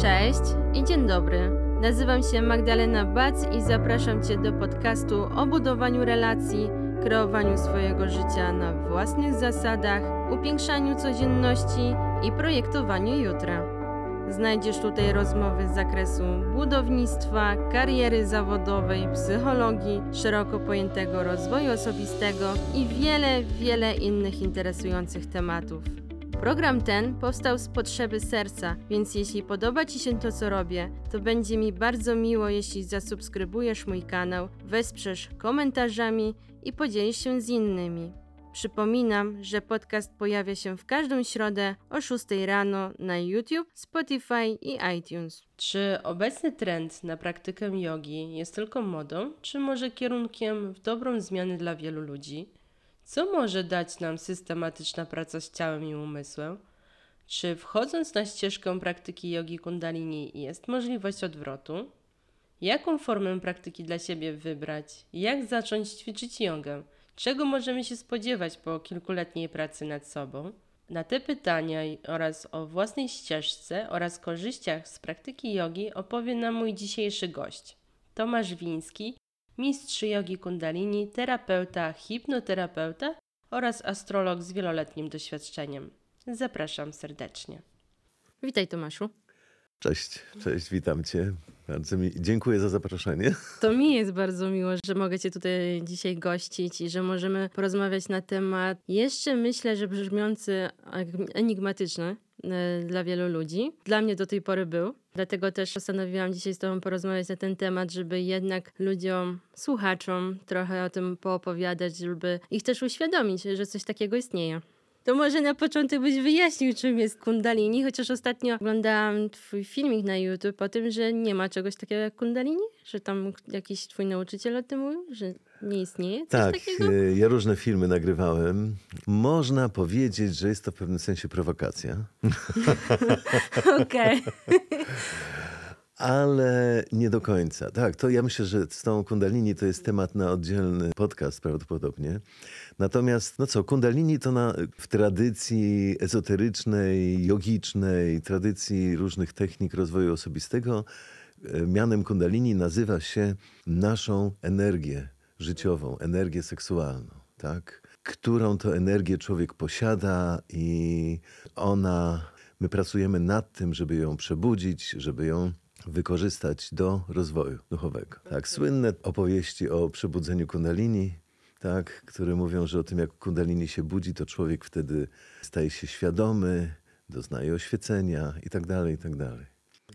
Cześć i dzień dobry. Nazywam się Magdalena Bac i zapraszam Cię do podcastu o budowaniu relacji, kreowaniu swojego życia na własnych zasadach, upiększaniu codzienności i projektowaniu jutra. Znajdziesz tutaj rozmowy z zakresu budownictwa, kariery zawodowej, psychologii, szeroko pojętego rozwoju osobistego i wiele, wiele innych interesujących tematów. Program ten powstał z potrzeby serca, więc jeśli podoba Ci się to, co robię, to będzie mi bardzo miło, jeśli zasubskrybujesz mój kanał, wesprzesz komentarzami i podzielisz się z innymi. Przypominam, że podcast pojawia się w każdą środę o 6 rano na YouTube, Spotify i iTunes. Czy obecny trend na praktykę jogi jest tylko modą, czy może kierunkiem w dobrą zmianę dla wielu ludzi? Co może dać nam systematyczna praca z ciałem i umysłem? Czy wchodząc na ścieżkę praktyki jogi kundalini jest możliwość odwrotu? Jaką formę praktyki dla siebie wybrać? Jak zacząć ćwiczyć jogę? Czego możemy się spodziewać po kilkuletniej pracy nad sobą? Na te pytania oraz o własnej ścieżce oraz korzyściach z praktyki jogi opowie nam mój dzisiejszy gość. Tomasz Wiński, mistrz jogi kundalini, terapeuta, hipnoterapeuta oraz astrolog z wieloletnim doświadczeniem. Zapraszam serdecznie. Witaj Tomaszu. Cześć, cześć, witam cię. Bardzo mi dziękuję za zaproszenie. To mi jest bardzo miło, że mogę cię tutaj dzisiaj gościć i że możemy porozmawiać na temat jeszcze myślę, że brzmiący enigmatyczny dla wielu ludzi. Dla mnie do tej pory był. Dlatego też postanowiłam dzisiaj z Tobą porozmawiać na ten temat, żeby jednak ludziom, słuchaczom trochę o tym poopowiadać, żeby ich też uświadomić, że coś takiego istnieje. To może na początek byś wyjaśnił, czym jest kundalini, chociaż ostatnio oglądałam twój filmik na YouTube o tym, że nie ma czegoś takiego jak kundalini? Że tam jakiś twój nauczyciel o tym mówił, że nie istnieje coś tak, takiego? y, ja różne filmy nagrywałem. Można powiedzieć, że jest to w pewnym sensie prowokacja. Okej. Ale nie do końca. Tak, to ja myślę, że z tą kundalini to jest temat na oddzielny podcast prawdopodobnie. Natomiast, no co, kundalini to na, w tradycji ezoterycznej, jogicznej, tradycji różnych technik rozwoju osobistego, e, mianem kundalini nazywa się naszą energię życiową, energię seksualną, tak? Którą to energię człowiek posiada i ona, my pracujemy nad tym, żeby ją przebudzić, żeby ją wykorzystać do rozwoju duchowego. Tak, słynne opowieści o przebudzeniu kundalini, tak, które mówią, że o tym, jak kundalini się budzi, to człowiek wtedy staje się świadomy, doznaje oświecenia i tak dalej, i tak dalej.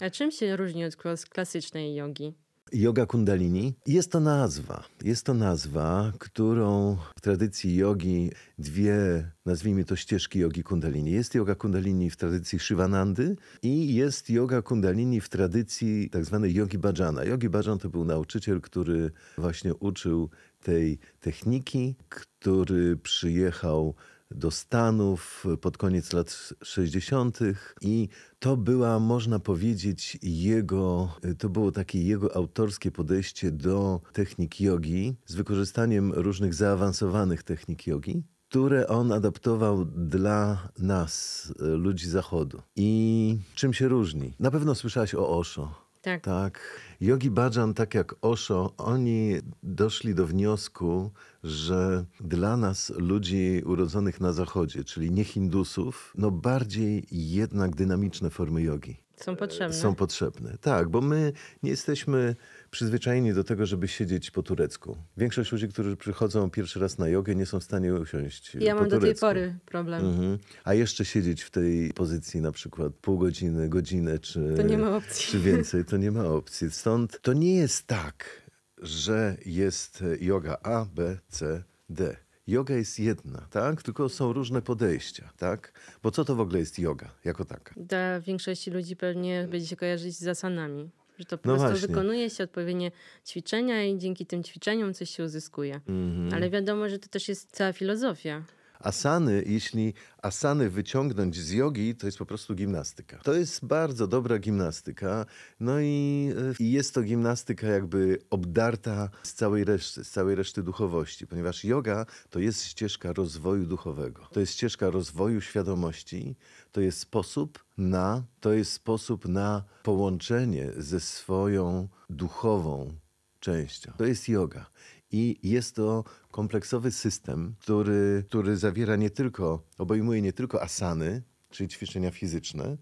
A czym się różni od klasycznej jogi? Yoga Kundalini jest to nazwa. Jest to nazwa, którą w tradycji jogi dwie, nazwijmy to ścieżki jogi Kundalini. Jest yoga Kundalini w tradycji Shivanandy i jest yoga Kundalini w tradycji tak zwanej yogi Bhajana. Yogi Bhajan to był nauczyciel, który właśnie uczył tej techniki, który przyjechał do Stanów pod koniec lat 60. i to była, można powiedzieć, jego, to było takie jego autorskie podejście do technik jogi z wykorzystaniem różnych zaawansowanych technik jogi które on adaptował dla nas, ludzi Zachodu. I czym się różni? Na pewno słyszałaś o Osho. Tak. tak. Yogi Bhajan, tak jak Osho, oni doszli do wniosku, że dla nas, ludzi urodzonych na Zachodzie, czyli nie Hindusów, no bardziej jednak dynamiczne formy jogi. Są potrzebne. Są potrzebne, tak, bo my nie jesteśmy przyzwyczajeni do tego, żeby siedzieć po turecku. Większość ludzi, którzy przychodzą pierwszy raz na jogę, nie są w stanie usiąść Ja po mam turecku. do tej pory problem. Mhm. A jeszcze siedzieć w tej pozycji na przykład pół godziny, godzinę czy, To nie ma opcji. czy więcej, to nie ma opcji. Stąd to nie jest tak, że jest yoga A, B, C, D. Yoga jest jedna, tak? Tylko są różne podejścia, tak? Bo co to w ogóle jest yoga jako taka? Dla większości ludzi pewnie będzie się kojarzyć z asanami. Że to po No prostu właśnie. wykonuje się odpowiednie ćwiczenia i dzięki tym ćwiczeniom coś się uzyskuje. Mhm. Ale wiadomo, że to też jest cała filozofia. Asany, jeśli asany wyciągnąć z jogi, to jest po prostu gimnastyka. To jest bardzo dobra gimnastyka. No i, y, i jest to gimnastyka jakby obdarta z całej reszty, z całej reszty duchowości, ponieważ yoga to jest ścieżka rozwoju duchowego. To jest ścieżka rozwoju świadomości, to jest sposób na, to jest sposób na połączenie ze swoją duchową częścią. To jest yoga. I jest to kompleksowy system, który, który zawiera nie tylko, obejmuje nie tylko asany, czyli ćwiczenia fizyczne.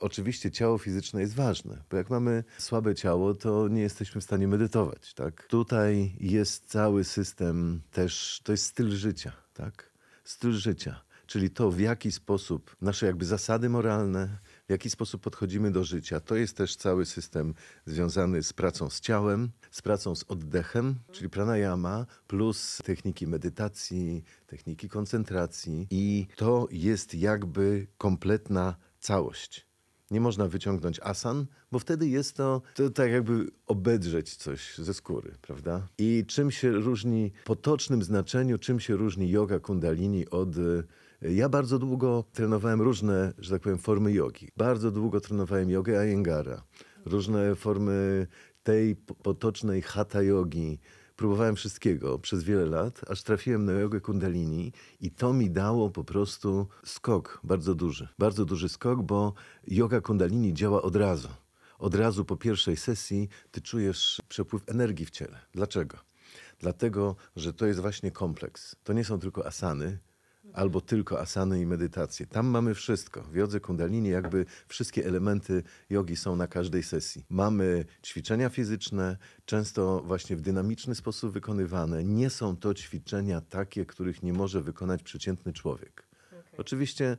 Oczywiście ciało fizyczne jest ważne, bo jak mamy słabe ciało, to nie jesteśmy w stanie medytować. Tak? Tutaj jest cały system też, to jest styl życia. Tak? Styl życia, czyli to w jaki sposób nasze jakby zasady moralne, w jaki sposób podchodzimy do życia. To jest też cały system związany z pracą z ciałem, z pracą z oddechem, czyli pranayama, plus techniki medytacji, techniki koncentracji. I to jest jakby kompletna całość. Nie można wyciągnąć asan, bo wtedy jest to, to tak jakby obedrzeć coś ze skóry, prawda? I czym się różni, w potocznym znaczeniu, czym się różni yoga kundalini od ja bardzo długo trenowałem różne, że tak powiem, formy jogi. Bardzo długo trenowałem jogę Ayengara, różne formy tej potocznej hatha jogi. Próbowałem wszystkiego przez wiele lat, aż trafiłem na jogę kundalini i to mi dało po prostu skok bardzo duży. Bardzo duży skok, bo yoga kundalini działa od razu. Od razu po pierwszej sesji ty czujesz przepływ energii w ciele. Dlaczego? Dlatego, że to jest właśnie kompleks. To nie są tylko asany, albo tylko asany i medytacje. Tam mamy wszystko. W jodze kundalini jakby wszystkie elementy jogi są na każdej sesji. Mamy ćwiczenia fizyczne, często właśnie w dynamiczny sposób wykonywane. Nie są to ćwiczenia takie, których nie może wykonać przeciętny człowiek. Okay. Oczywiście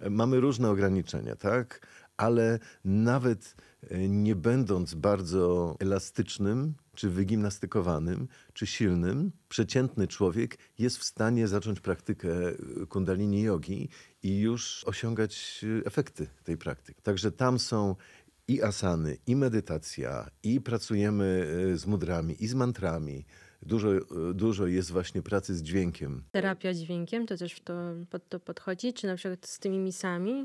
e, mamy różne ograniczenia, tak? Ale nawet e, nie będąc bardzo elastycznym, czy wygimnastykowanym, czy silnym, przeciętny człowiek jest w stanie zacząć praktykę kundalini jogi i już osiągać efekty tej praktyki. Także tam są i asany, i medytacja, i pracujemy e, z mudrami, i z mantrami, Dużo, dużo jest właśnie pracy z dźwiękiem. Terapia dźwiękiem to też to, pod to podchodzi? Czy na przykład z tymi misami?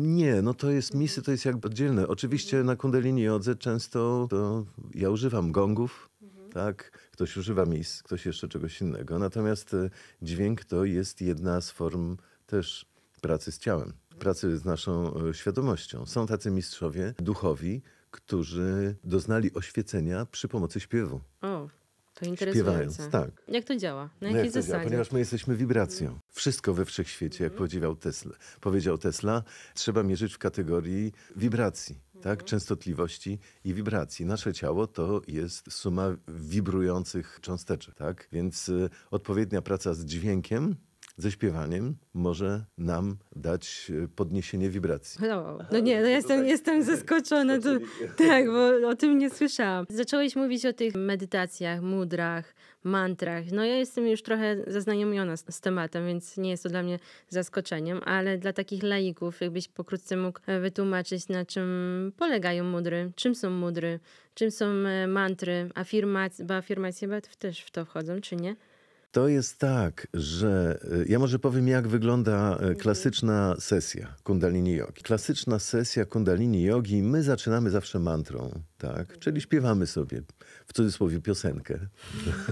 Nie, no to jest misy, to jest jakby oddzielne. Oczywiście na kundalini jodze często to ja używam gongów, mhm. tak? Ktoś używa mis, ktoś jeszcze czegoś innego. Natomiast e, dźwięk to jest jedna z form też pracy z ciałem, pracy z naszą e, świadomością. Są tacy mistrzowie duchowi, którzy doznali oświecenia przy pomocy śpiewu. To interesujące. Śpiewając, tak. Jak to działa? Na no jakiej zasadzie? Działa? Ponieważ my jesteśmy wibracją. Wszystko we wszechświecie, jak powiedział Tesla, powiedział Tesla, trzeba mierzyć w kategorii wibracji, tak? częstotliwości i wibracji. Nasze ciało to jest suma wibrujących cząsteczek, tak? Więc y, odpowiednia praca z dźwiękiem ze śpiewaniem może nam dać e, podniesienie wibracji. No, no nie, no jestem, tak. jestem zaskoczona. To, tak, bo o tym nie słyszałam. Zacząłeś mówić o tych medytacjach, mudrach, mantrach. No ja jestem już trochę zaznajomiona z, z, tematem, więc nie jest to dla mnie zaskoczeniem, ale dla takich laików, jakbyś pokrótce mógł e, wytłumaczyć, na czym polegają mudry, czym są mudry, czym są e, mantry, afirmacje, bo afirmacje też w to wchodzą, czy nie? To jest tak, że y, ja może powiem, jak wygląda mhm. klasyczna sesja Kundalini Yogi. Klasyczna sesja Kundalini Yogi, my zaczynamy zawsze mantrą, tak? Czyli śpiewamy sobie, w cudzysłowie, piosenkę.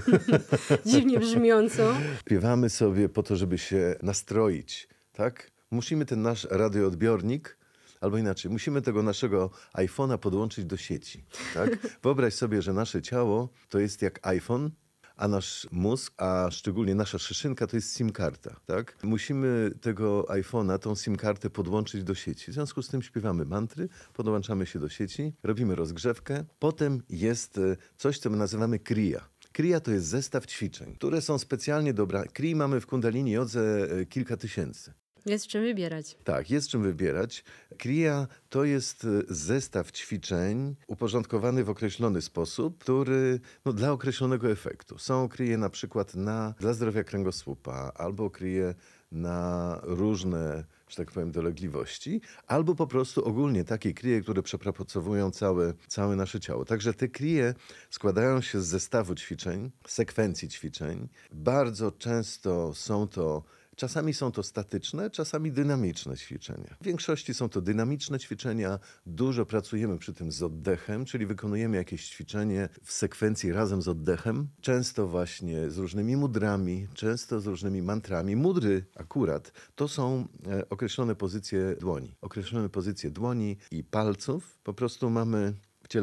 Dziwnie brzmiąco. Śpiewamy sobie po to, żeby się nastroić, tak? Musimy ten nasz radioodbiornik Albo inaczej, musimy tego naszego iPhone'a podłączyć do sieci. Tak? Wyobraź sobie, że nasze ciało to jest jak iPhone, a nasz mózg, a szczególnie nasza szyszynka to jest SIM-karta. Tak? Musimy tego iPhone'a, tą SIM-kartę podłączyć do sieci. W związku z tym śpiewamy mantry, podłączamy się do sieci, robimy rozgrzewkę. Potem jest e, coś, co my nazywamy kriya. Kriya to jest zestaw ćwiczeń, które są specjalnie dobra. Krii mamy w Kundalini Jodze e, kilka tysięcy. Jest czym wybierać. Tak, jest czym wybierać. Kriya to jest e, zestaw ćwiczeń uporządkowany w określony sposób, który no, dla określonego efektu. Są kryje na przykład na, dla zdrowia kręgosłupa, albo kryje na różne, że tak powiem, dolegliwości, albo po prostu ogólnie takie kryje, które przepracowują całe, całe nasze ciało. Także te kryje składają się z zestawu ćwiczeń, sekwencji ćwiczeń. Bardzo często są to Czasami są to statyczne, czasami dynamiczne ćwiczenia. W większości są to dynamiczne ćwiczenia. Dużo pracujemy przy tym z oddechem, czyli wykonujemy jakieś ćwiczenie w sekwencji razem z oddechem. Często właśnie z różnymi mudrami, często z różnymi mantrami. Mudry akurat to są e, określone pozycje dłoni. Określone pozycje dłoni i palców. Po prostu mamy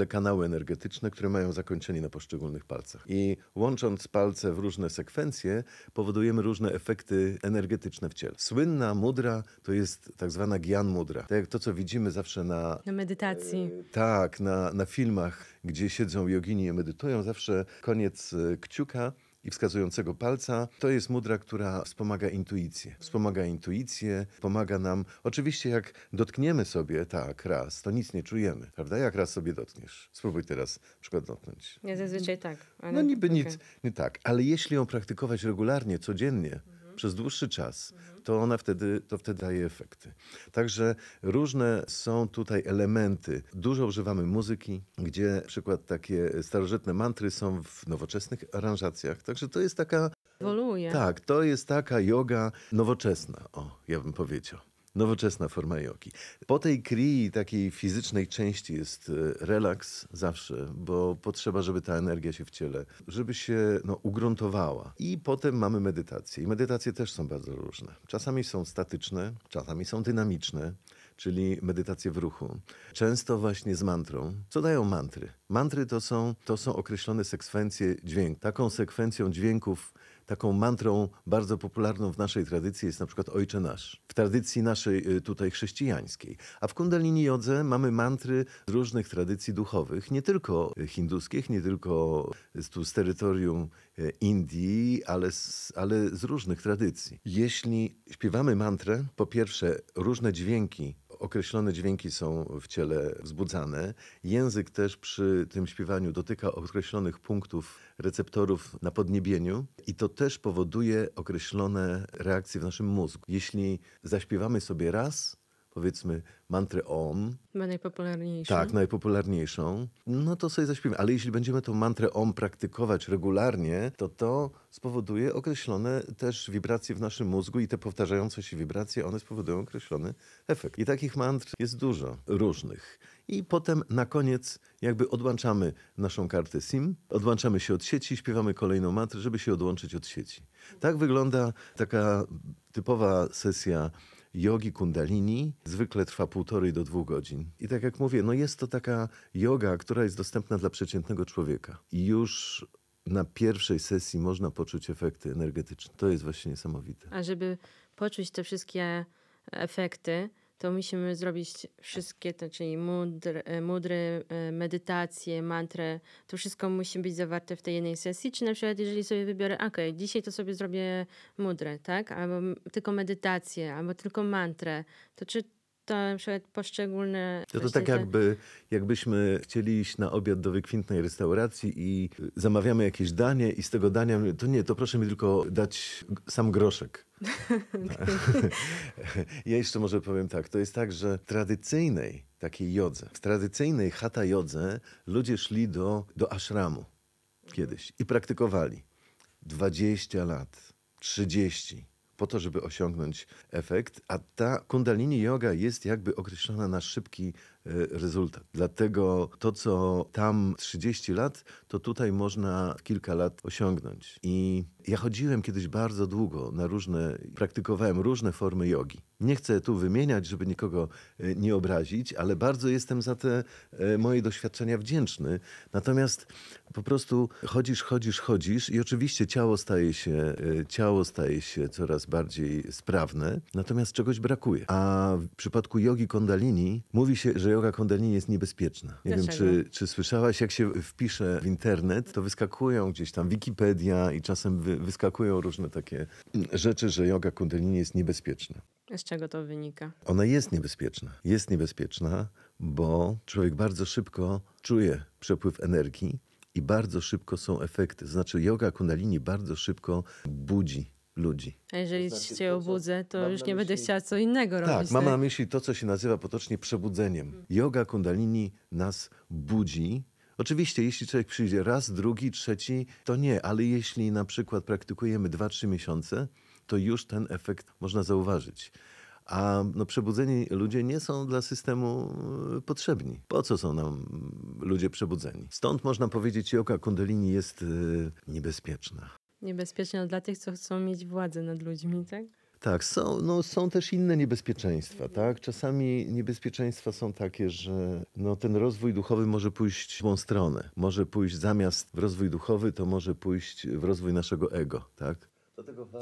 kanały energetyczne, które mają zakończenie na poszczególnych palcach. I łącząc palce w różne sekwencje, powodujemy różne efekty energetyczne w ciele. Słynna mudra to jest tak zwana gyan mudra. Tak jak to, co widzimy zawsze na Na medytacji. tak, na, na filmach, gdzie siedzą jogini i medytują, zawsze koniec e, kciuka i wskazującego palca to jest mudra, która wspomaga intuicję. Wspomaga intuicję, pomaga nam. Oczywiście, jak dotkniemy sobie tak raz, to nic nie czujemy, prawda? Jak raz sobie dotkniesz. Spróbuj teraz na przykład dotknąć. Ja zazwyczaj tak. Ale... No niby okej. nic, nie tak, ale jeśli ją praktykować regularnie, codziennie, przez dłuższy czas, to ona wtedy, to wtedy daje efekty. Także różne są tutaj elementy. Dużo używamy muzyki, gdzie na przykład takie starożytne mantry są w nowoczesnych aranżacjach. Także to jest taka, Ewoluuje. tak, to jest taka yoga nowoczesna, o, ja bym powiedział. Nowoczesna forma jogi. Po tej krii takiej fizycznej części jest e, relaks zawsze, bo potrzeba, żeby ta energia się w ciele, żeby się no, ugruntowała. I potem mamy medytację. I medytacje też są bardzo różne. Czasami są statyczne, czasami są dynamiczne, czyli medytacje w ruchu. Często właśnie z mantrą. Co dają mantry? Mantry to są, to są określone sekwencje dźwięku. Taką sekwencją dźwięków Taką mantrą bardzo popularną w naszej tradycji jest na przykład Ojcze Nasz. W tradycji naszej y, tutaj chrześcijańskiej. A w Kundalini Jodze mamy mantry z różnych tradycji duchowych, nie tylko y, hinduskich, nie tylko z, tu z terytorium y, Indii, ale z, ale z różnych tradycji. Jeśli śpiewamy mantrę, po pierwsze różne dźwięki określone dźwięki są w ciele wzbudzane. Język też przy tym śpiewaniu dotyka określonych punktów receptorów na podniebieniu i to też powoduje określone reakcje w naszym mózgu. Jeśli zaśpiewamy sobie raz, powiedzmy mantrę OM, Chyba najpopularniejszy. tak, najpopularniejszą, no to sobie zaśpiewamy. Ale jeśli będziemy tą mantrę OM praktykować regularnie, to to spowoduje określone też wibracje w naszym mózgu i te powtarzające się wibracje, one spowodują określony efekt. I takich mantr jest dużo, różnych. I potem na koniec jakby odłączamy naszą kartę SIM, odłączamy się od sieci, śpiewamy kolejną mantrę, żeby się odłączyć od sieci. Tak wygląda taka typowa sesja jogi kundalini zwykle trwa półtorej do dwóch godzin. I tak jak mówię, no jest to taka yoga, która jest dostępna dla przeciętnego człowieka. I już na pierwszej sesji można poczuć efekty energetyczne. To jest właśnie niesamowite. A żeby poczuć te wszystkie efekty, to musimy zrobić wszystkie, to, czyli mudry, mudry, e, medytacje, mantrę. To wszystko musi być zawarte w tej jednej sesji. Czy na przykład, jeżeli sobie wybiorę, ok, dzisiaj to sobie zrobię mudrę, tak? Albo tylko medytację, albo tylko mantrę, to czy to na przykład poszczególne... To, to tak te- jakby, jakbyśmy chcieli iść na obiad do wykwintnej restauracji i zamawiamy jakieś danie i z tego dania, to nie, to proszę mi tylko dać sam groszek. ja jeszcze może powiem tak, to jest tak, że w tradycyjnej takiej jodze, w tradycyjnej hatha jodze ludzie szli do, do ashramu kiedyś i praktykowali 20 lat, 30 po to, żeby osiągnąć efekt, a ta kundalini yoga jest jakby określona na szybki e, rezultat. Dlatego to, co tam 30 lat, to tutaj można kilka lat osiągnąć. I ja chodziłem kiedyś bardzo długo na różne, praktykowałem różne formy jogi. Nie chcę tu wymieniać, żeby nikogo e, nie obrazić, ale bardzo jestem za te e, moje doświadczenia wdzięczny. Natomiast po prostu chodzisz, chodzisz, chodzisz i oczywiście ciało staje się, e, ciało staje się coraz bardziej sprawne, natomiast czegoś brakuje. A w przypadku jogi kundalini mówi się, że yoga kundalini jest niebezpieczna. Nie wiem, czy, czy słyszałaś, jak się wpisze w internet, to wyskakują gdzieś tam Wikipedia i czasem wy, wyskakują różne takie rzeczy, że yoga kundalini jest niebezpieczna. Z czego to wynika? Ona jest niebezpieczna. Jest niebezpieczna, bo człowiek bardzo szybko czuje przepływ energii i bardzo szybko są efekty. Znaczy, yoga kundalini bardzo szybko budzi ludzi. A jeżeli To znaczy, się to, obudzę, to już nie będę myśli- chciała co innego Tak, robić. mam na myśli to, co się nazywa potocznie przebudzeniem. Yoga kundalini nas budzi. Oczywiście, jeśli człowiek przyjdzie raz, drugi, trzeci, to nie, ale jeśli na przykład praktykujemy 2-3 miesiące, to już ten efekt można zauważyć. A no, przebudzeni ludzie nie są dla systemu e, potrzebni. Po co są nam ludzie przebudzeni? Stąd można powiedzieć, yoga kundalini jest e, niebezpieczna. Niebezpieczna dla tych, co chcą mieć władzę nad ludźmi, tak? Tak, są, no, są też inne niebezpieczeństwa. Tak? Czasami niebezpieczeństwa są takie, że no, ten rozwój duchowy może pójść w złą stronę. Może pójść zamiast w rozwój duchowy, to może pójść w rozwój naszego ego. Tak?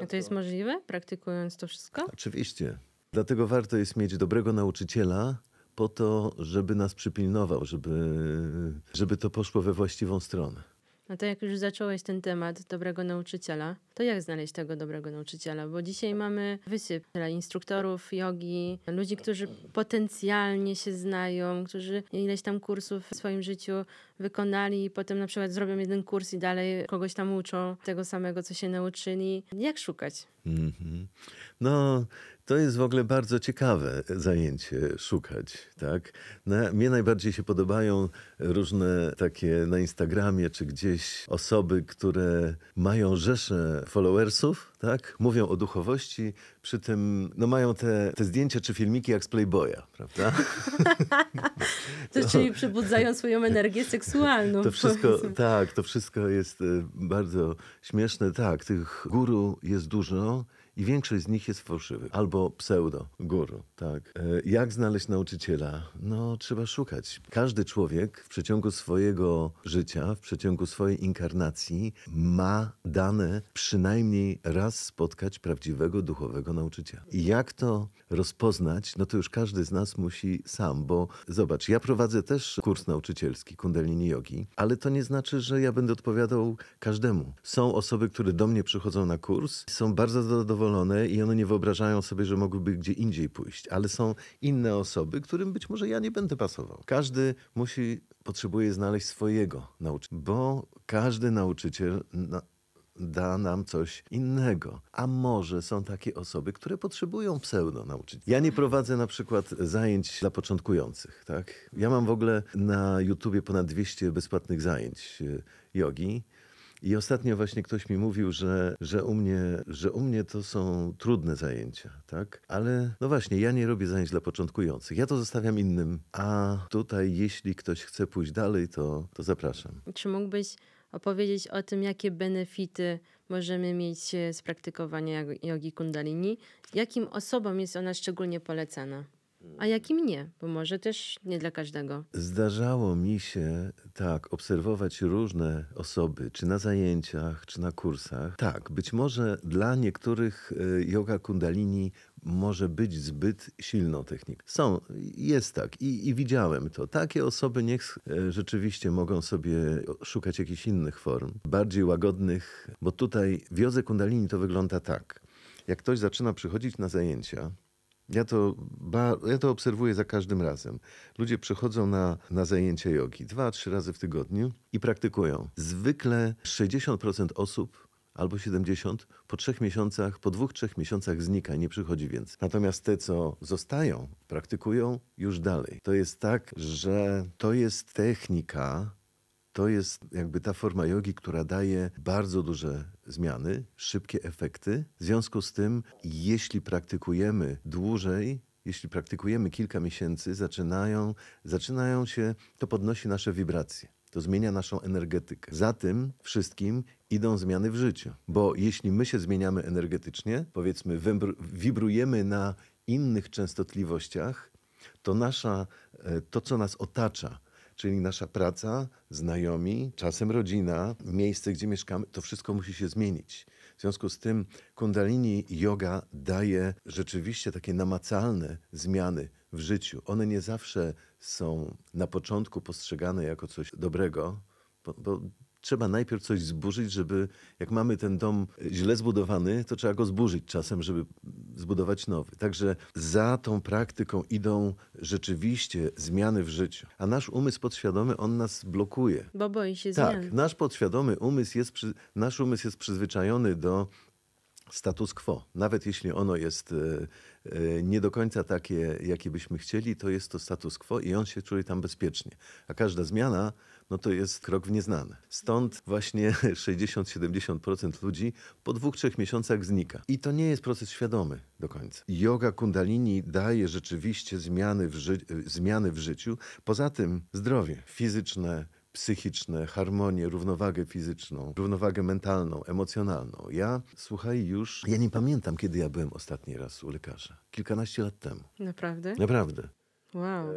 A to jest możliwe, praktykując to wszystko? Oczywiście. Dlatego warto jest mieć dobrego nauczyciela po to, żeby nas przypilnował, żeby, żeby to poszło we właściwą stronę. No to jak już zacząłeś ten temat dobrego nauczyciela, to jak znaleźć tego dobrego nauczyciela? Bo dzisiaj mamy wysyp instruktorów jogi, ludzi, którzy potencjalnie się znają, którzy ileś tam kursów w swoim życiu wykonali i potem na przykład zrobią jeden kurs i dalej kogoś tam uczą tego samego, co się nauczyli. Jak szukać? Mm -hmm. No, to jest w ogóle bardzo ciekawe zajęcie szukać, tak? Na, mnie najbardziej się podobają różne takie na Instagramie czy gdzieś osoby, które mają rzesze followersów, tak? Mówią o duchowości, przy tym no mają te, te zdjęcia czy filmiki jak z Playboya, prawda? to, czyli przebudzają swoją energię seksualną. To wszystko, tak, to wszystko jest e, bardzo śmieszne. Tak, tych guru jest dużo i większość z nich jest fałszywych albo pseudo guru. Tak. E, jak znaleźć nauczyciela? No, trzeba szukać. Każdy człowiek w przeciągu swojego życia, w przeciągu swojej inkarnacji ma dane przynajmniej raz spotkać prawdziwego duchowego nauczyciela. I jak to rozpoznać, no to już każdy z nas musi sam, bo zobacz, ja prowadzę też kurs nauczycielski Kundalini Yogi, ale to nie znaczy, że ja będę odpowiadał każdemu. Są osoby, które do mnie przychodzą na kurs, są bardzo zadowolone i one nie wyobrażają sobie, że mogłyby gdzie indziej pójść, ale są inne osoby, którym być może ja nie będę pasował. Każdy musi, potrzebuje znaleźć swojego nauczyciela, bo każdy nauczyciel da nam coś innego. A może są takie osoby, które potrzebują pseudo nauczyć. Ja nie prowadzę na przykład zajęć dla początkujących. Tak? Ja mam w ogóle na YouTubie ponad 200 bezpłatnych zajęć e, jogi. I ostatnio właśnie ktoś mi mówił, że, że, u mnie, że u mnie to są trudne zajęcia, tak? Ale no właśnie, ja nie robię zajęć dla początkujących. Ja to zostawiam innym. A tutaj, jeśli ktoś chce pójść dalej, to, to zapraszam. Czy mógłbyś opowiedzieć o tym, jakie benefity możemy mieć e, z praktykowania jogi kundalini, jakim osobom jest ona szczególnie polecana. A jakim nie, bo może też nie dla każdego. Zdarzało mi się tak obserwować różne osoby, czy na zajęciach, czy na kursach. Tak, być może dla niektórych e, yoga kundalini może być zbyt silną techniką. Są, jest tak I, i widziałem to. Takie osoby niech e, rzeczywiście mogą sobie szukać jakichś innych form, bardziej łagodnych, bo tutaj w kundalini to wygląda tak. Jak ktoś zaczyna przychodzić na zajęcia, ja to, ja to obserwuję za każdym razem. Ludzie przychodzą na, na zajęcia jogi dwa, trzy razy w tygodniu i praktykują. Zwykle 60% osób albo 70 po trzech miesiącach, po dwóch, trzech miesiącach znika nie przychodzi więcej. Natomiast te, co zostają, praktykują już dalej. To jest tak, że to jest technika, to jest jakby ta forma jogi, która daje bardzo duże zmiany, szybkie efekty. W związku z tym, jeśli praktykujemy dłużej, jeśli praktykujemy kilka miesięcy, zaczynają, zaczynają się, to podnosi nasze wibracje. To zmienia naszą energetykę. Za tym wszystkim idą zmiany w życiu. Bo jeśli my się zmieniamy energetycznie, powiedzmy, wibrujemy na innych częstotliwościach, to nasza, e, to co nas otacza, czyli nasza praca, znajomi, czasem rodzina, miejsce, gdzie mieszkamy, to wszystko musi się zmienić. W związku z tym Kundalini Yoga daje rzeczywiście takie namacalne zmiany w życiu. One nie zawsze są na początku postrzegane jako coś dobrego, bo, bo trzeba najpierw coś zburzyć, żeby jak mamy ten dom źle zbudowany, to trzeba go zburzyć czasem, żeby zbudować nowy. Także za tą praktyką idą rzeczywiście zmiany w życiu. A nasz umysł podświadomy, on nas blokuje. Bo boi się tak, zmian. nasz podświadomy umysł jest, nasz umysł jest przyzwyczajony do status quo. Nawet jeśli ono jest e, e, nie do końca takie, jakie byśmy chcieli, to jest to status quo i on się czuje tam bezpiecznie. A każda zmiana, no to jest krok w nieznane. Stąd właśnie 60-70% ludzi po dwóch, trzech miesiącach znika. I to nie jest proces świadomy do końca. Yoga kundalini daje rzeczywiście zmiany w, ży- zmiany w życiu. Poza tym zdrowie fizyczne, psychiczne, harmonię, równowagę fizyczną, równowagę mentalną, emocjonalną. Ja, słuchaj, już, ja nie pamiętam, kiedy ja byłem ostatni raz u lekarza. Kilkanaście lat temu. Naprawdę? Naprawdę. Wow. E,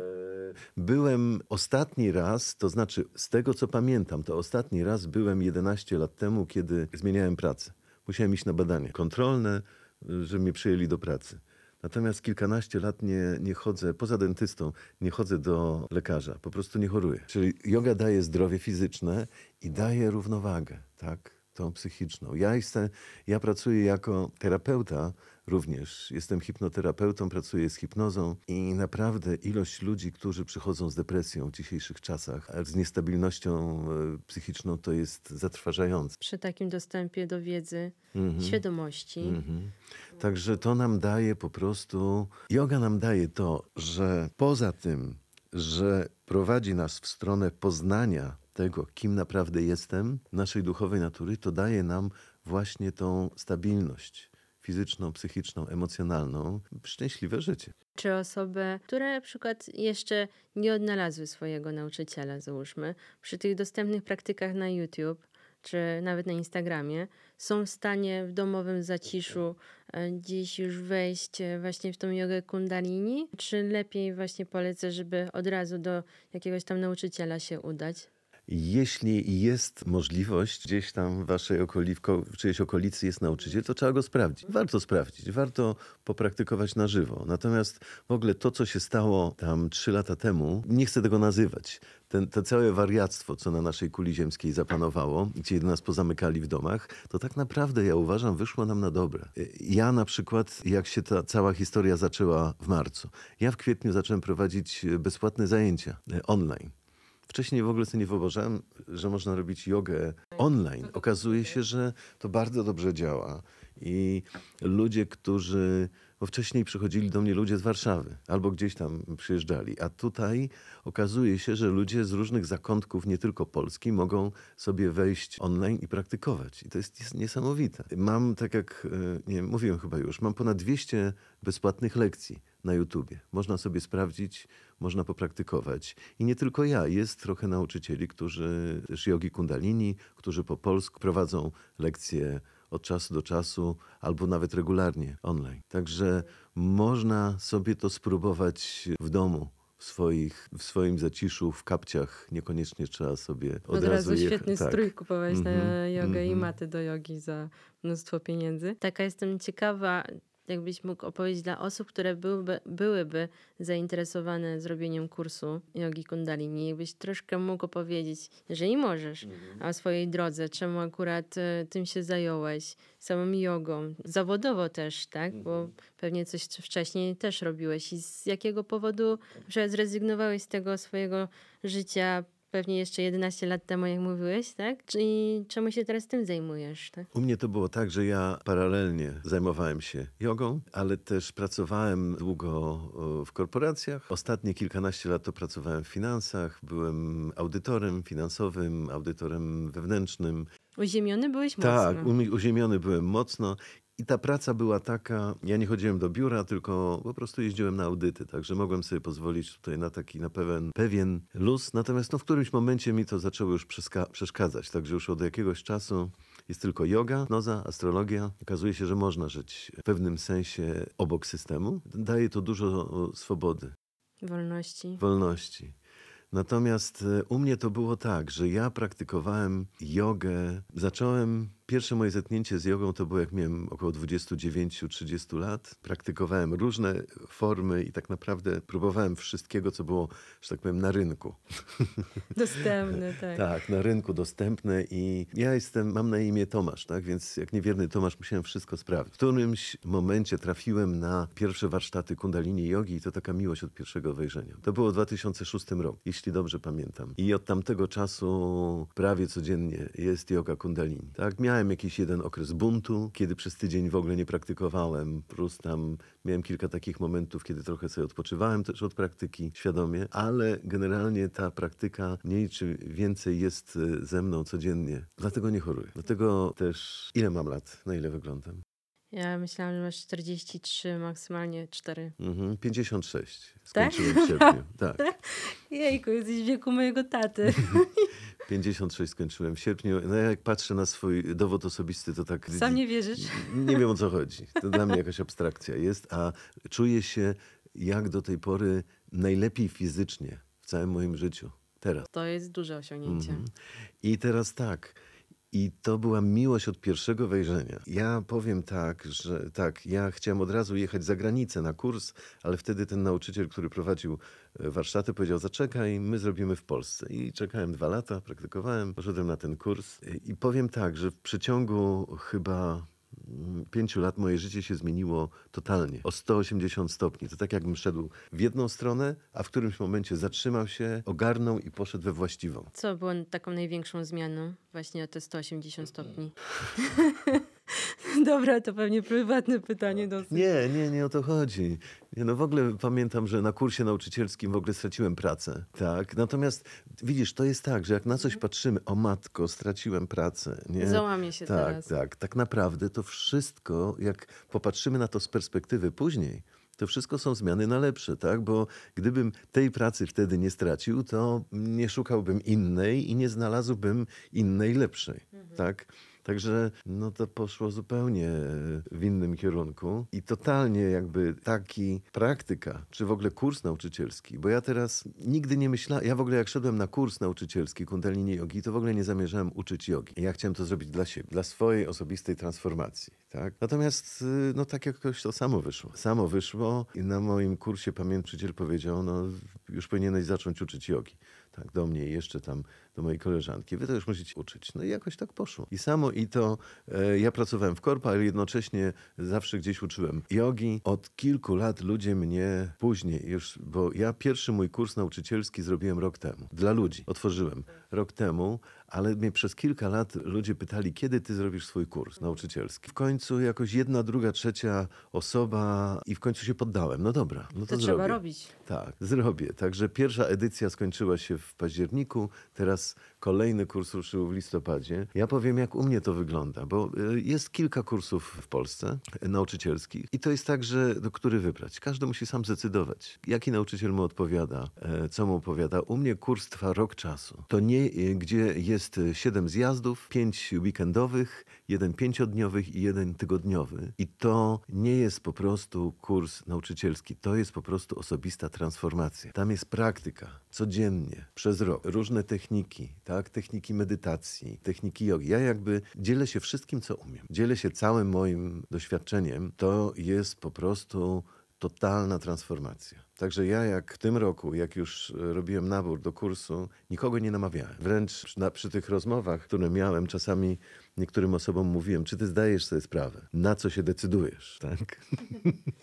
Byłem ostatni raz, to znaczy z tego co pamiętam, to ostatni raz byłem 11 lat temu, kiedy zmieniałem pracę. Musiałem iść na badanie kontrolne, y, żeby mnie przyjęli do pracy. Natomiast kilkanaście lat nie, nie chodzę, poza dentystą, nie chodzę do lekarza, po prostu nie choruję. Czyli yoga daje zdrowie fizyczne i daje równowagę, tak? Tą psychiczną. Ja, jestem, ja pracuję jako terapeuta również. Jestem hipnoterapeutą, pracuję z hipnozą i naprawdę ilość ludzi, którzy przychodzą z depresją w dzisiejszych czasach, z niestabilnością e, psychiczną, to jest zatrważające. Przy takim dostępie do wiedzy, Mhm. świadomości. Mhm. Także to nam daje po prostu. Yoga nam daje to, że poza tym, że prowadzi nas w stronę poznania tego, kim naprawdę jestem, naszej duchowej natury, to daje nam właśnie tą stabilność fizyczną, psychiczną, emocjonalną, szczęśliwe życie. Czy osoby, które na przykład jeszcze nie odnalazły swojego nauczyciela, załóżmy, przy tych dostępnych praktykach na YouTube czy nawet na Instagramie, są w stanie w domowym zaciszu e, gdzieś już wejść e, właśnie w tą jogę kundalini? Czy lepiej właśnie polecę, żeby od razu do jakiegoś tam nauczyciela się udać? Jeśli jest możliwość, gdzieś tam w waszej okoli, w czyjejś okolicy jest nauczyciel, to trzeba go sprawdzić. Warto sprawdzić, warto popraktykować na żywo. Natomiast w ogóle to, co się stało tam trzy lata temu, nie chcę tego nazywać. Ten, to całe wariactwo, co na naszej kuli ziemskiej zapanowało, gdzie nas pozamykali w domach, to tak naprawdę, ja uważam, wyszło nam na dobre. Ja na przykład, jak się ta cała historia zaczęła w marcu, ja w kwietniu zacząłem prowadzić bezpłatne zajęcia e, online. Wcześniej w ogóle sobie nie wyobrażałem, że można robić jogę online. Okazuje się, że to bardzo dobrze działa. I ludzie, którzy. Bo wcześniej przychodzili do mnie ludzie z Warszawy albo gdzieś tam przyjeżdżali, a tutaj okazuje się, że ludzie z różnych zakątków, nie tylko Polski, mogą sobie wejść online i praktykować. I to jest nies- niesamowite. Mam, tak jak e, nie mówiłem chyba już, mam ponad 200 bezpłatnych lekcji na YouTubie. Można sobie sprawdzić, można popraktykować. I nie tylko ja, jest trochę nauczycieli, którzy też jogi kundalini, którzy po polsku prowadzą lekcje od czasu do czasu, albo nawet regularnie online. Także można sobie to spróbować w domu. W, swoich, w swoim zaciszu, w kapciach, niekoniecznie trzeba sobie od, Od, razu jech- świetny tak. strój kupować na Mhm, jogę i mhm. maty do jogi za mnóstwo pieniędzy. Taka jestem ciekawa, jakbyś mógł opowiedzieć dla osób, które byłyby, byłyby zainteresowane zrobieniem kursu jogi kundalini. Jakbyś troszkę mógł opowiedzieć, jeżeli możesz, o swojej drodze, czemu akurat e, tym się zająłeś, samą jogą, zawodowo też, tak? Bo pewnie coś wcześniej też robiłeś i z jakiego powodu że zrezygnowałeś z tego swojego życia pewnie jeszcze 11 lat temu, jak mówiłeś, tak? I czemu się teraz tym zajmujesz, tak? U mnie to było tak, że ja paralelnie zajmowałem się jogą, ale też pracowałem długo w korporacjach. Ostatnie kilkanaście lat to pracowałem w finansach. Byłem audytorem finansowym, audytorem wewnętrznym. Uziemiony byłeś Tak, mocno. umi- uziemiony byłem mocno. I ta praca była taka, ja nie chodziłem do biura, tylko po prostu jeździłem na audyty, także mogłem sobie pozwolić tutaj na taki, na pewien, pewien luz. Natomiast no, w którymś momencie mi to zaczęło już przeszkadzać, także już od jakiegoś czasu jest tylko yoga, noza, astrologia. Okazuje się, że można żyć w pewnym sensie obok systemu. Daje to dużo swobody, Wolności. wolności. Natomiast e, u mnie to było tak, że ja praktykowałem jogę. Zacząłem, pierwsze moje zetknięcie z jogą to było jak miałem około 29-30 lat. Praktykowałem różne formy i tak naprawdę próbowałem wszystkiego, co było, że tak powiem, na rynku. Dostępny, tak. Tak, na rynku dostępne i ja jestem, mam na imię Tomasz, tak, więc jak niewierny Tomasz musiałem wszystko sprawdzić. W którymś momencie trafiłem na pierwsze warsztaty kundalini jogi i to taka miłość od pierwszego wejrzenia. To było w 2006 roku, jeśli dobrze pamiętam. I od tamtego czasu prawie codziennie jest yoga kundalini. Tak, miałem miałem jakiś jeden okres buntu, kiedy przez tydzień w ogóle nie praktykowałem, plus tam miałem kilka takich momentów, kiedy trochę sobie odpoczywałem też od praktyki świadomie, ale generalnie ta praktyka mniej czy więcej jest e, ze mną codziennie. Dlatego nie choruję. Dlatego też ile mam lat, na ile wyglądam? Ja myślałam, że masz 43, maksymalnie 4. Mhm, 56 Tak? skończyłem w sierpniu. Tak. Jejku, jesteś w wieku mojego taty. 56 skończyłem w sierpniu. No ja jak patrzę na swój dowód osobisty, to tak... Sam nie wierzysz? Nie wiem o co chodzi. To dla mnie jakaś abstrakcja jest, a czuję się jak do tej pory najlepiej fizycznie w całym moim życiu. Teraz. To jest duże osiągnięcie. Mhm. I teraz tak. I to była miłość od pierwszego wejrzenia. Ja powiem tak, że tak, ja chciałem od razu jechać za granicę na kurs, ale wtedy ten nauczyciel, który prowadził e, warsztaty, powiedział: Zaczekaj, my zrobimy w Polsce. I czekałem dwa lata, praktykowałem, poszedłem na ten kurs. I powiem tak, że w przeciągu chyba pięciu lat moje życie się zmieniło totalnie, o 180 stopni. To tak jakbym szedł w jedną stronę, a w którymś momencie zatrzymał się, ogarnął i poszedł we właściwą. Co było taką największą zmianą? Właśnie o te 180 stopni. Dobra, to pewnie prywatne pytanie dosyć. Nie, nie, nie o to chodzi. No w ogóle pamiętam, że na kursie nauczycielskim w ogóle straciłem pracę. Tak. Natomiast widzisz, to jest tak, że jak na coś patrzymy, o matko, straciłem pracę. Nie? Załamie się tak, teraz. tak. Tak naprawdę to wszystko, jak popatrzymy na to z perspektywy później, to wszystko są zmiany na lepsze, tak? Bo gdybym tej pracy wtedy nie stracił, to nie szukałbym innej i nie znalazłbym innej lepszej, tak? Także no to poszło zupełnie w innym kierunku i totalnie jakby taki praktyka, czy w ogóle kurs nauczycielski, bo ja teraz nigdy nie myślałem, ja w ogóle jak szedłem na kurs nauczycielski Kundalini Yogi, to w ogóle nie zamierzałem uczyć jogi. Ja chciałem to zrobić dla siebie, dla swojej osobistej transformacji, tak? Natomiast y, no tak jakoś to samo wyszło. Samo wyszło i na moim kursie pamiętczyciel powiedział, no już powinieneś zacząć uczyć jogi. Tak, do mnie jeszcze tam do mojej koleżanki. Wy to już musicie uczyć. No i jakoś tak poszło. I samo i to e, ja pracowałem w korpo, ale jednocześnie zawsze gdzieś uczyłem jogi. Od kilku lat ludzie mnie później już, bo ja pierwszy mój kurs nauczycielski zrobiłem rok temu. Dla ludzi. Otworzyłem rok temu, ale mnie przez kilka lat ludzie pytali, kiedy ty zrobisz swój kurs nauczycielski. W końcu jakoś jedna, druga, trzecia osoba i w końcu się poddałem. No dobra, no to, To trzeba zrobię. robić. Tak, zrobię. Także pierwsza edycja skończyła się w październiku, teraz this kolejny kurs ruszył w listopadzie. Ja powiem, jak u mnie to wygląda, bo y, jest kilka kursów w Polsce y, nauczycielskich i to jest tak, że do który wybrać. Każdy musi sam zdecydować, jaki nauczyciel mu odpowiada, e, co mu opowiada. U mnie kurs trwa rok czasu. To nie, gdzie jest siedem zjazdów, pięć weekendowych, jeden pięciodniowych i jeden tygodniowy. I to nie jest po prostu kurs nauczycielski, to jest po prostu osobista transformacja. Tam jest praktyka codziennie, przez rok, różne techniki, tak? Techniki medytacji, techniki jogi. Ja jakby dzielę się wszystkim, co umiem. Dzielę się całym moim doświadczeniem. To jest po prostu totalna transformacja. Także ja jak w tym roku, jak już robiłem nabór do kursu, nikogo nie namawiałem. Wręcz przy, na, przy tych rozmowach, które miałem, czasami niektórym osobom mówiłem, czy ty zdajesz sobie sprawę, na co się decydujesz, tak?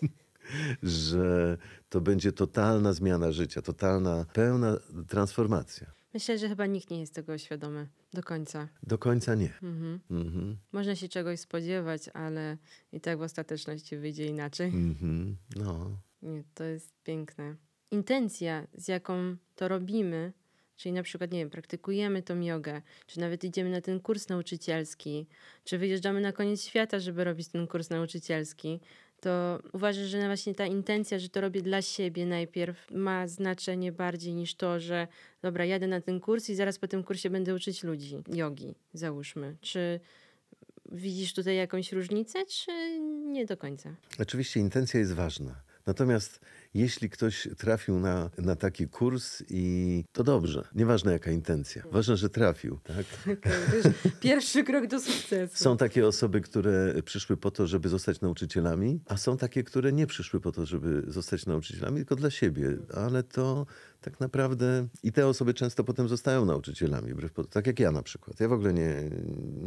Że to będzie totalna zmiana życia, totalna, pełna transformacja. Myślę, że chyba nikt nie jest tego świadomy do końca. Do końca nie. Mhm. Mhm. Można się czegoś spodziewać, ale i tak w ostateczności wyjdzie inaczej. Mhm. No. Nie, to jest piękne. Intencja, z jaką to robimy, czyli na przykład, nie wiem, praktykujemy tą jogę, czy nawet idziemy na ten kurs nauczycielski, czy wyjeżdżamy na koniec świata, żeby robić ten kurs nauczycielski, to uważasz, że właśnie ta intencja, że to robię dla siebie najpierw, ma znaczenie bardziej niż to, że dobra, jadę na ten kurs i zaraz po tym kursie będę uczyć ludzi jogi, załóżmy. Czy widzisz tutaj jakąś różnicę, czy nie do końca? Oczywiście intencja jest ważna. Natomiast jeśli ktoś trafił na, na taki kurs i to dobrze, nieważne jaka intencja, ważne, że trafił. Tak? Pierwszy krok do sukcesu. Są takie osoby, które przyszły po to, żeby zostać nauczycielami, a są takie, które nie przyszły po to, żeby zostać nauczycielami, tylko dla siebie. Ale to tak naprawdę i te osoby często potem zostają nauczycielami, tak jak ja na przykład. Ja w ogóle nie,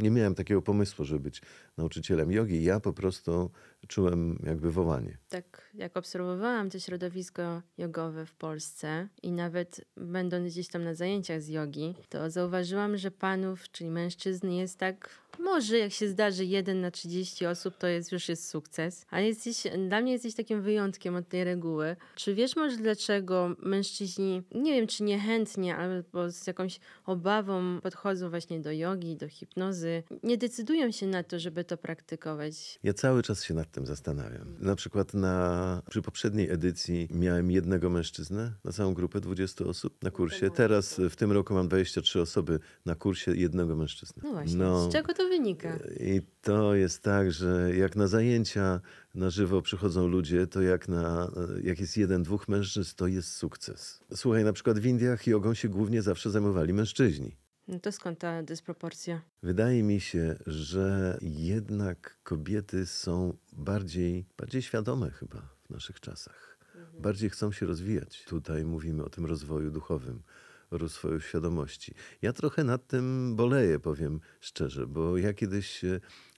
nie miałem takiego pomysłu, żeby być nauczycielem jogi. Ja po prostu czułem jakby wołanie. Tak, jak obserwowałam to środowisko jogowe w Polsce i nawet będąc gdzieś tam na zajęciach z jogi, to zauważyłam, że panów, czyli mężczyzn jest tak Może jak się zdarzy 1 na 30 osób, to jest, już jest sukces. Ale jesteś, dla mnie jesteś takim wyjątkiem od tej reguły. Czy wiesz może dlaczego mężczyźni, nie wiem czy niechętnie, albo z jakąś obawą podchodzą właśnie do jogi, do hipnozy, nie decydują się na to, żeby to praktykować? Ja cały czas się nad tym zastanawiam. Na przykład na, przy poprzedniej edycji miałem jednego mężczyznę na całą grupę 20 osób na kursie. Teraz w tym roku mam 23 osoby na kursie jednego mężczyzny. No właśnie, z czego to wynika? I to jest tak, że jak na zajęcia na żywo przychodzą ludzie, to jak, na, jak jest jeden, dwóch mężczyzn, to jest sukces. Słuchaj, na przykład w Indiach jogą się głównie zawsze zajmowali mężczyźni. No to skąd ta dysproporcja? Wydaje mi się, że jednak kobiety są bardziej, bardziej świadome chyba w naszych czasach. Mhm. Bardziej chcą się rozwijać. Tutaj mówimy o tym rozwoju duchowym rozwoju świadomości. Ja trochę nad tym boleję, powiem szczerze, bo ja kiedyś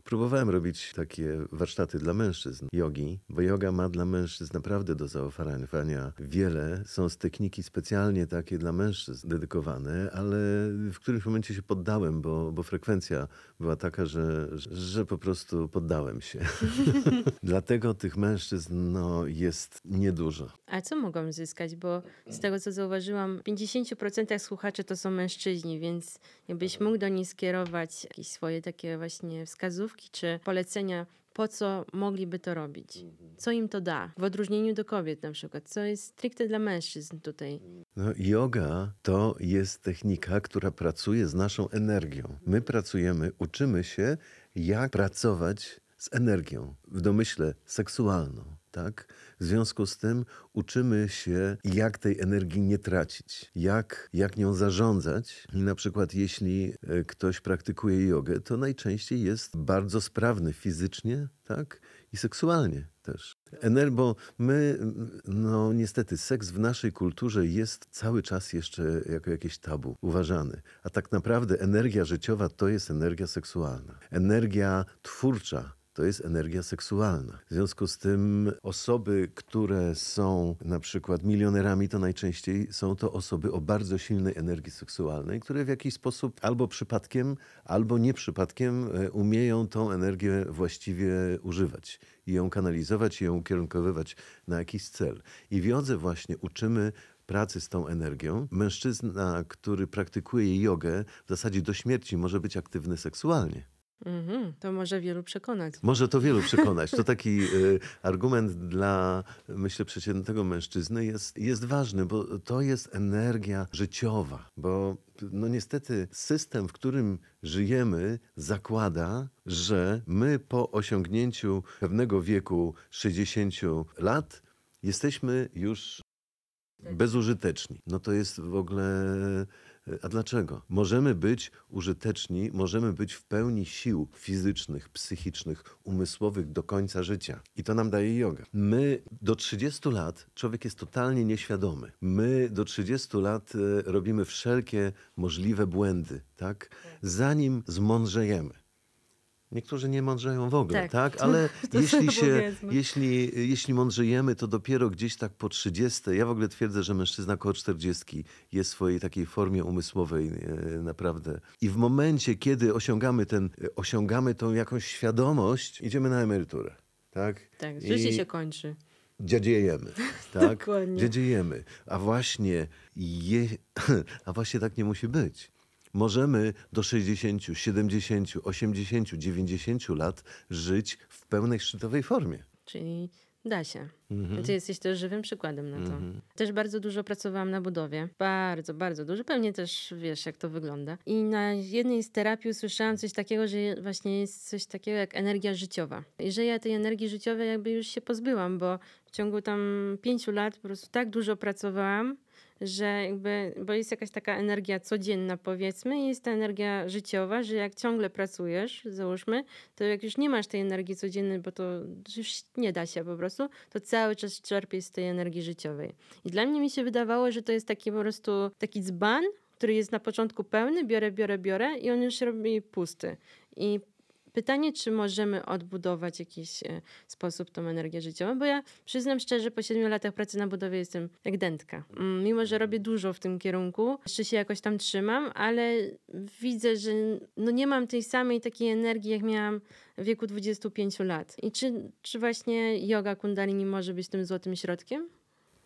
Próbowałem robić takie warsztaty dla mężczyzn, jogi, bo yoga ma dla mężczyzn naprawdę do zaoferowania wiele. Są z techniki specjalnie takie dla mężczyzn dedykowane, ale w którymś momencie się poddałem, bo, bo frekwencja była taka, że, że po prostu poddałem się. Dlatego tych mężczyzn no, jest niedużo. A co mogą zyskać? Bo z tego, co zauważyłam, w 50% słuchaczy to są mężczyźni, więc jakbyś mógł do nich skierować jakieś swoje takie właśnie wskazówki, czy polecenia, po co mogliby to robić? Co im to da? W odróżnieniu do kobiet na przykład, co jest stricte dla mężczyzn tutaj? No, yoga to jest technika, która pracuje z naszą energią. My pracujemy, uczymy się, jak pracować z energią w domyśle seksualną tak? W związku z tym uczymy się, jak tej energii nie tracić, jak, jak nią zarządzać. I na przykład, jeśli e, ktoś praktykuje jogę, to najczęściej jest bardzo sprawny fizycznie, tak? I seksualnie też. Ener bo my, no niestety, seks w naszej kulturze jest cały czas jeszcze jako jakieś tabu uważany. A tak naprawdę energia życiowa to jest energia seksualna. Energia twórcza to jest energia seksualna. W związku z tym osoby, które są na przykład milionerami, to najczęściej są to osoby o bardzo silnej energii seksualnej, które w jakiś sposób albo przypadkiem, albo nie przypadkiem e, umieją tą energię właściwie używać i ją kanalizować i ją ukierunkowywać na jakiś cel. I w jodze właśnie uczymy pracy z tą energią. Mężczyzna, który praktykuje jogę, w zasadzie do śmierci może być aktywny seksualnie. Mhm, to może wielu przekonać. Może to wielu przekonać. To taki y, argument dla, myślę, przeciętnego mężczyzny jest, jest ważny, bo to jest energia życiowa. Bo no niestety system, w którym żyjemy, zakłada, że my po osiągnięciu pewnego wieku 60 lat jesteśmy już bezużyteczni. No to jest w ogóle a dlaczego? Możemy być użyteczni, możemy być w pełni sił fizycznych, psychicznych, umysłowych do końca życia. I to nam daje yoga. My do 30 lat człowiek jest totalnie nieświadomy. My do 30 lat e, robimy wszelkie możliwe błędy, tak? Zanim zmądrzejemy. Niektórzy nie mądrzeją w ogóle, tak? tak? Ale jeśli, się, jeśli, jeśli mądrzejemy, to dopiero gdzieś tak po 30. Ja w ogóle twierdzę, że mężczyzna koło 40 jest w swojej takiej formie umysłowej e, naprawdę. I w momencie, kiedy osiągamy, ten, osiągamy tą jakąś świadomość, idziemy na emeryturę. Tak, tak życie I się kończy. Dziadziejemy, tak? Dziadziejemy. A właśnie, je, a właśnie tak nie musi być możemy do 60, 70, 80, 90 lat żyć w pełnej szczytowej formie. Czyli da się. Mhm. Ty jesteś też żywym przykładem na to. Mhm. Też bardzo dużo pracowałam na budowie. Bardzo, bardzo dużo. Pewnie też wiesz, jak to wygląda. I na jednej z terapii usłyszałam coś takiego, że właśnie jest coś takiego jak energia życiowa. I że ja tej energii życiowej jakby już się pozbyłam, bo w ciągu tam pięciu lat po prostu tak dużo pracowałam, że jakby, bo jest jakaś taka energia codzienna powiedzmy i jest ta energia życiowa, że jak ciągle pracujesz, załóżmy, to jak już nie masz tej energii codziennej, bo to już nie da się po prostu, to cały czas czerpiesz z tej energii życiowej. I dla mnie mi się wydawało, że to jest taki po prostu taki dzban, który jest na początku pełny, biorę, biorę, biorę i on już robi pusty. I Pytanie, czy możemy odbudować w jakiś e, sposób tą energię życiową, bo ja przyznam szczerze, po siedmiu latach pracy na budowie jestem jak dętka. Mm, Mimo, że robię dużo w tym kierunku, jeszcze się jakoś tam trzymam, ale widzę, że no nie mam tej samej takiej energii, jak miałam w wieku 25 lat. I czy, czy właśnie yoga kundalini może być tym złotym środkiem?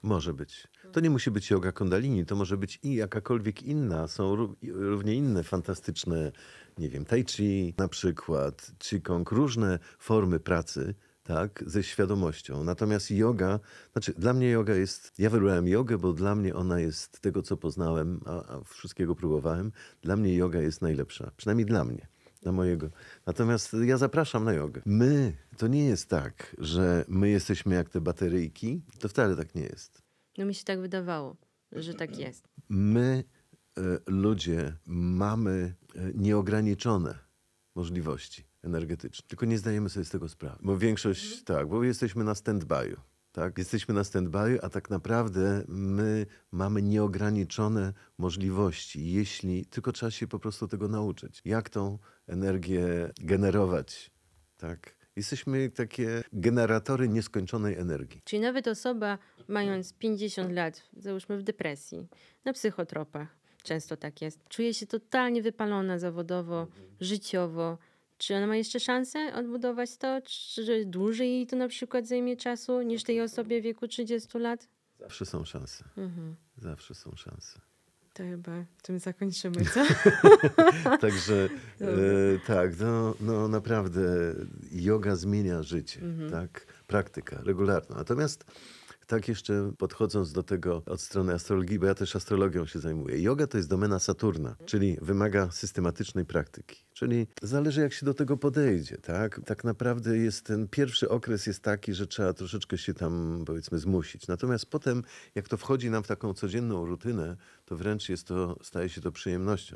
Może być. To nie musi być yoga kundalini, to może być i jakakolwiek inna. Są ró- równie inne fantastyczne, nie wiem, tai chi na przykład, qigong, różne formy pracy, tak, ze świadomością. Natomiast yoga, znaczy dla mnie yoga jest, ja wybrałem jogę, bo dla mnie ona jest tego, co poznałem, a, a wszystkiego próbowałem, dla mnie yoga jest najlepsza. Przynajmniej dla mnie. Dla mojego. Natomiast ja zapraszam na jogę. My, to nie jest tak, że my jesteśmy jak te bateryjki. To wcale tak nie jest. No mi się tak wydawało, że tak jest. My, e, ludzie, mamy e, nieograniczone możliwości energetyczne, tylko nie zdajemy sobie z tego sprawy. Bo większość, tak, bo jesteśmy na stand-by'u. Tak? Jesteśmy na stand-by'u, a tak naprawdę my mamy nieograniczone możliwości, jeśli tylko trzeba się po prostu tego nauczyć. Jak tą energię generować, tak? Jesteśmy takie generatory nieskończonej energii. Czyli nawet osoba mając 50 lat, załóżmy w depresji, na psychotropach, często tak jest, czuje się totalnie wypalona zawodowo, życiowo. Czy ona ma jeszcze szansę odbudować to? Czy dłużej jej to na przykład zajmie czasu niż tej osobie w wieku 30 lat? Zawsze są szanse. Mhm. Zawsze są szanse. To chyba tym zakończymy, co? Także e, tak, no, no naprawdę yoga zmienia życie, Mhm. tak? Praktyka regularna. Natomiast tak jeszcze podchodząc do tego od strony astrologii, bo ja też astrologią się zajmuję. Yoga to jest domena Saturna, czyli wymaga systematycznej praktyki. Czyli zależy jak się do tego podejdzie, tak? Tak naprawdę jest ten pierwszy okres jest taki, że trzeba troszeczkę się tam powiedzmy zmusić. Natomiast potem jak to wchodzi nam w taką codzienną rutynę, to wręcz jest to, staje się to przyjemnością.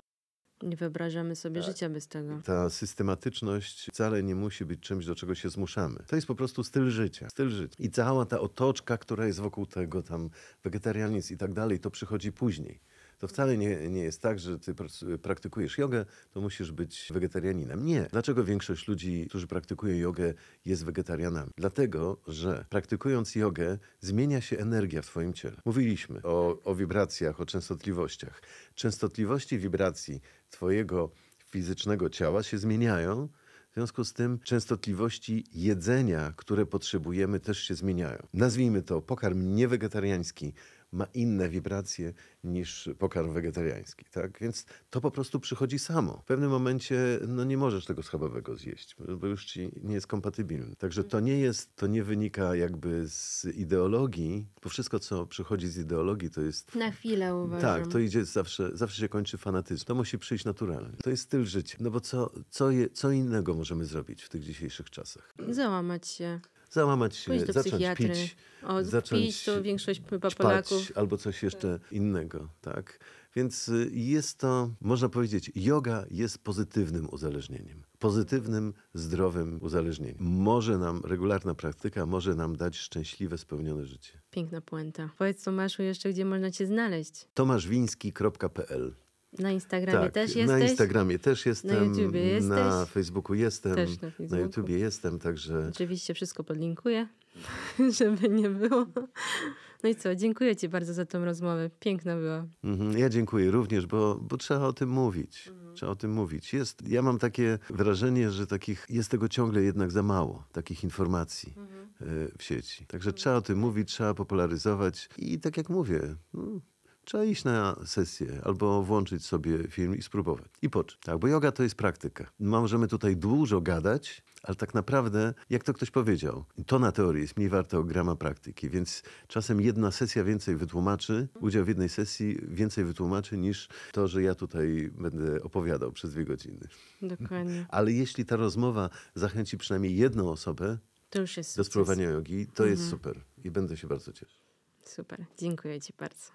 Nie wyobrażamy sobie Tak. życia bez tego. Ta systematyczność wcale nie musi być czymś, do czego się zmuszamy. To jest po prostu styl życia. Styl życia. I cała ta otoczka, która jest wokół tego, tam wegetarianizm i tak dalej, to przychodzi później. To wcale nie, nie jest tak, że ty praktykujesz jogę, to musisz być wegetarianinem. Nie. Dlaczego większość ludzi, którzy praktykują jogę, jest wegetarianami? Dlatego, że praktykując jogę, zmienia się energia w twoim ciele. Mówiliśmy o, o wibracjach, o częstotliwościach. Częstotliwości wibracji twojego fizycznego ciała się zmieniają. W związku z tym częstotliwości jedzenia, które potrzebujemy, też się zmieniają. Nazwijmy to pokarm niewegetariański ma inne wibracje niż pokarm wegetariański, tak? Więc to po prostu przychodzi samo. W pewnym momencie no nie możesz tego schabowego zjeść, bo już ci nie jest kompatybilny. Także to nie jest, to nie wynika jakby z ideologii, bo wszystko co przychodzi z ideologii to jest Na chwilę uważam. tak, to idzie zawsze, zawsze się kończy fanatyzm. To musi przyjść naturalnie. To jest styl życia. No bo co, co, je, co innego możemy zrobić w tych dzisiejszych czasach? Załamać się, Załamać się, pójść do zacząć psychiatry. pić, O, zacząć pić to większość chyba Polaków. albo coś jeszcze innego, tak? Więc y, jest to, można powiedzieć, yoga jest pozytywnym uzależnieniem. Pozytywnym, zdrowym uzależnieniem. Może nam, regularna praktyka może nam dać szczęśliwe, spełnione życie. Piękna puenta. Powiedz Tomaszu jeszcze, gdzie można cię znaleźć. tomaszwiński.pl Na Instagramie tak, też na jesteś? Instagramie też jestem, YouTubie jesteś? na Facebooku jestem, Też na na Facebooku. YouTubie jestem, także Oczywiście wszystko podlinkuję, żeby nie było. No i co, dziękuję Ci bardzo za tą rozmowę. Piękna była. mhm, ja dziękuję również, bo, bo trzeba o tym mówić. Mhm. Trzeba o tym mówić. Jest, ja mam takie wrażenie, że takich, jest tego ciągle jednak za mało, takich informacji Mhm. e, w sieci. Także trzeba o tym mówić, trzeba popularyzować i tak jak mówię, no, Trzeba iść na sesję albo włączyć sobie film i spróbować. I poczuć. Tak, bo yoga to jest praktyka. Możemy tutaj dużo gadać, ale tak naprawdę, jak to ktoś powiedział, to na teorii jest mniej warte od grama praktyki, więc czasem jedna sesja więcej wytłumaczy, udział w jednej sesji więcej wytłumaczy niż to, że ja tutaj będę opowiadał przez dwie godziny. Dokładnie. Ale jeśli ta rozmowa zachęci przynajmniej jedną osobę To już jest do spróbowania jogi, to jest super i będę się bardzo cieszył. Super. Dziękuję Ci bardzo.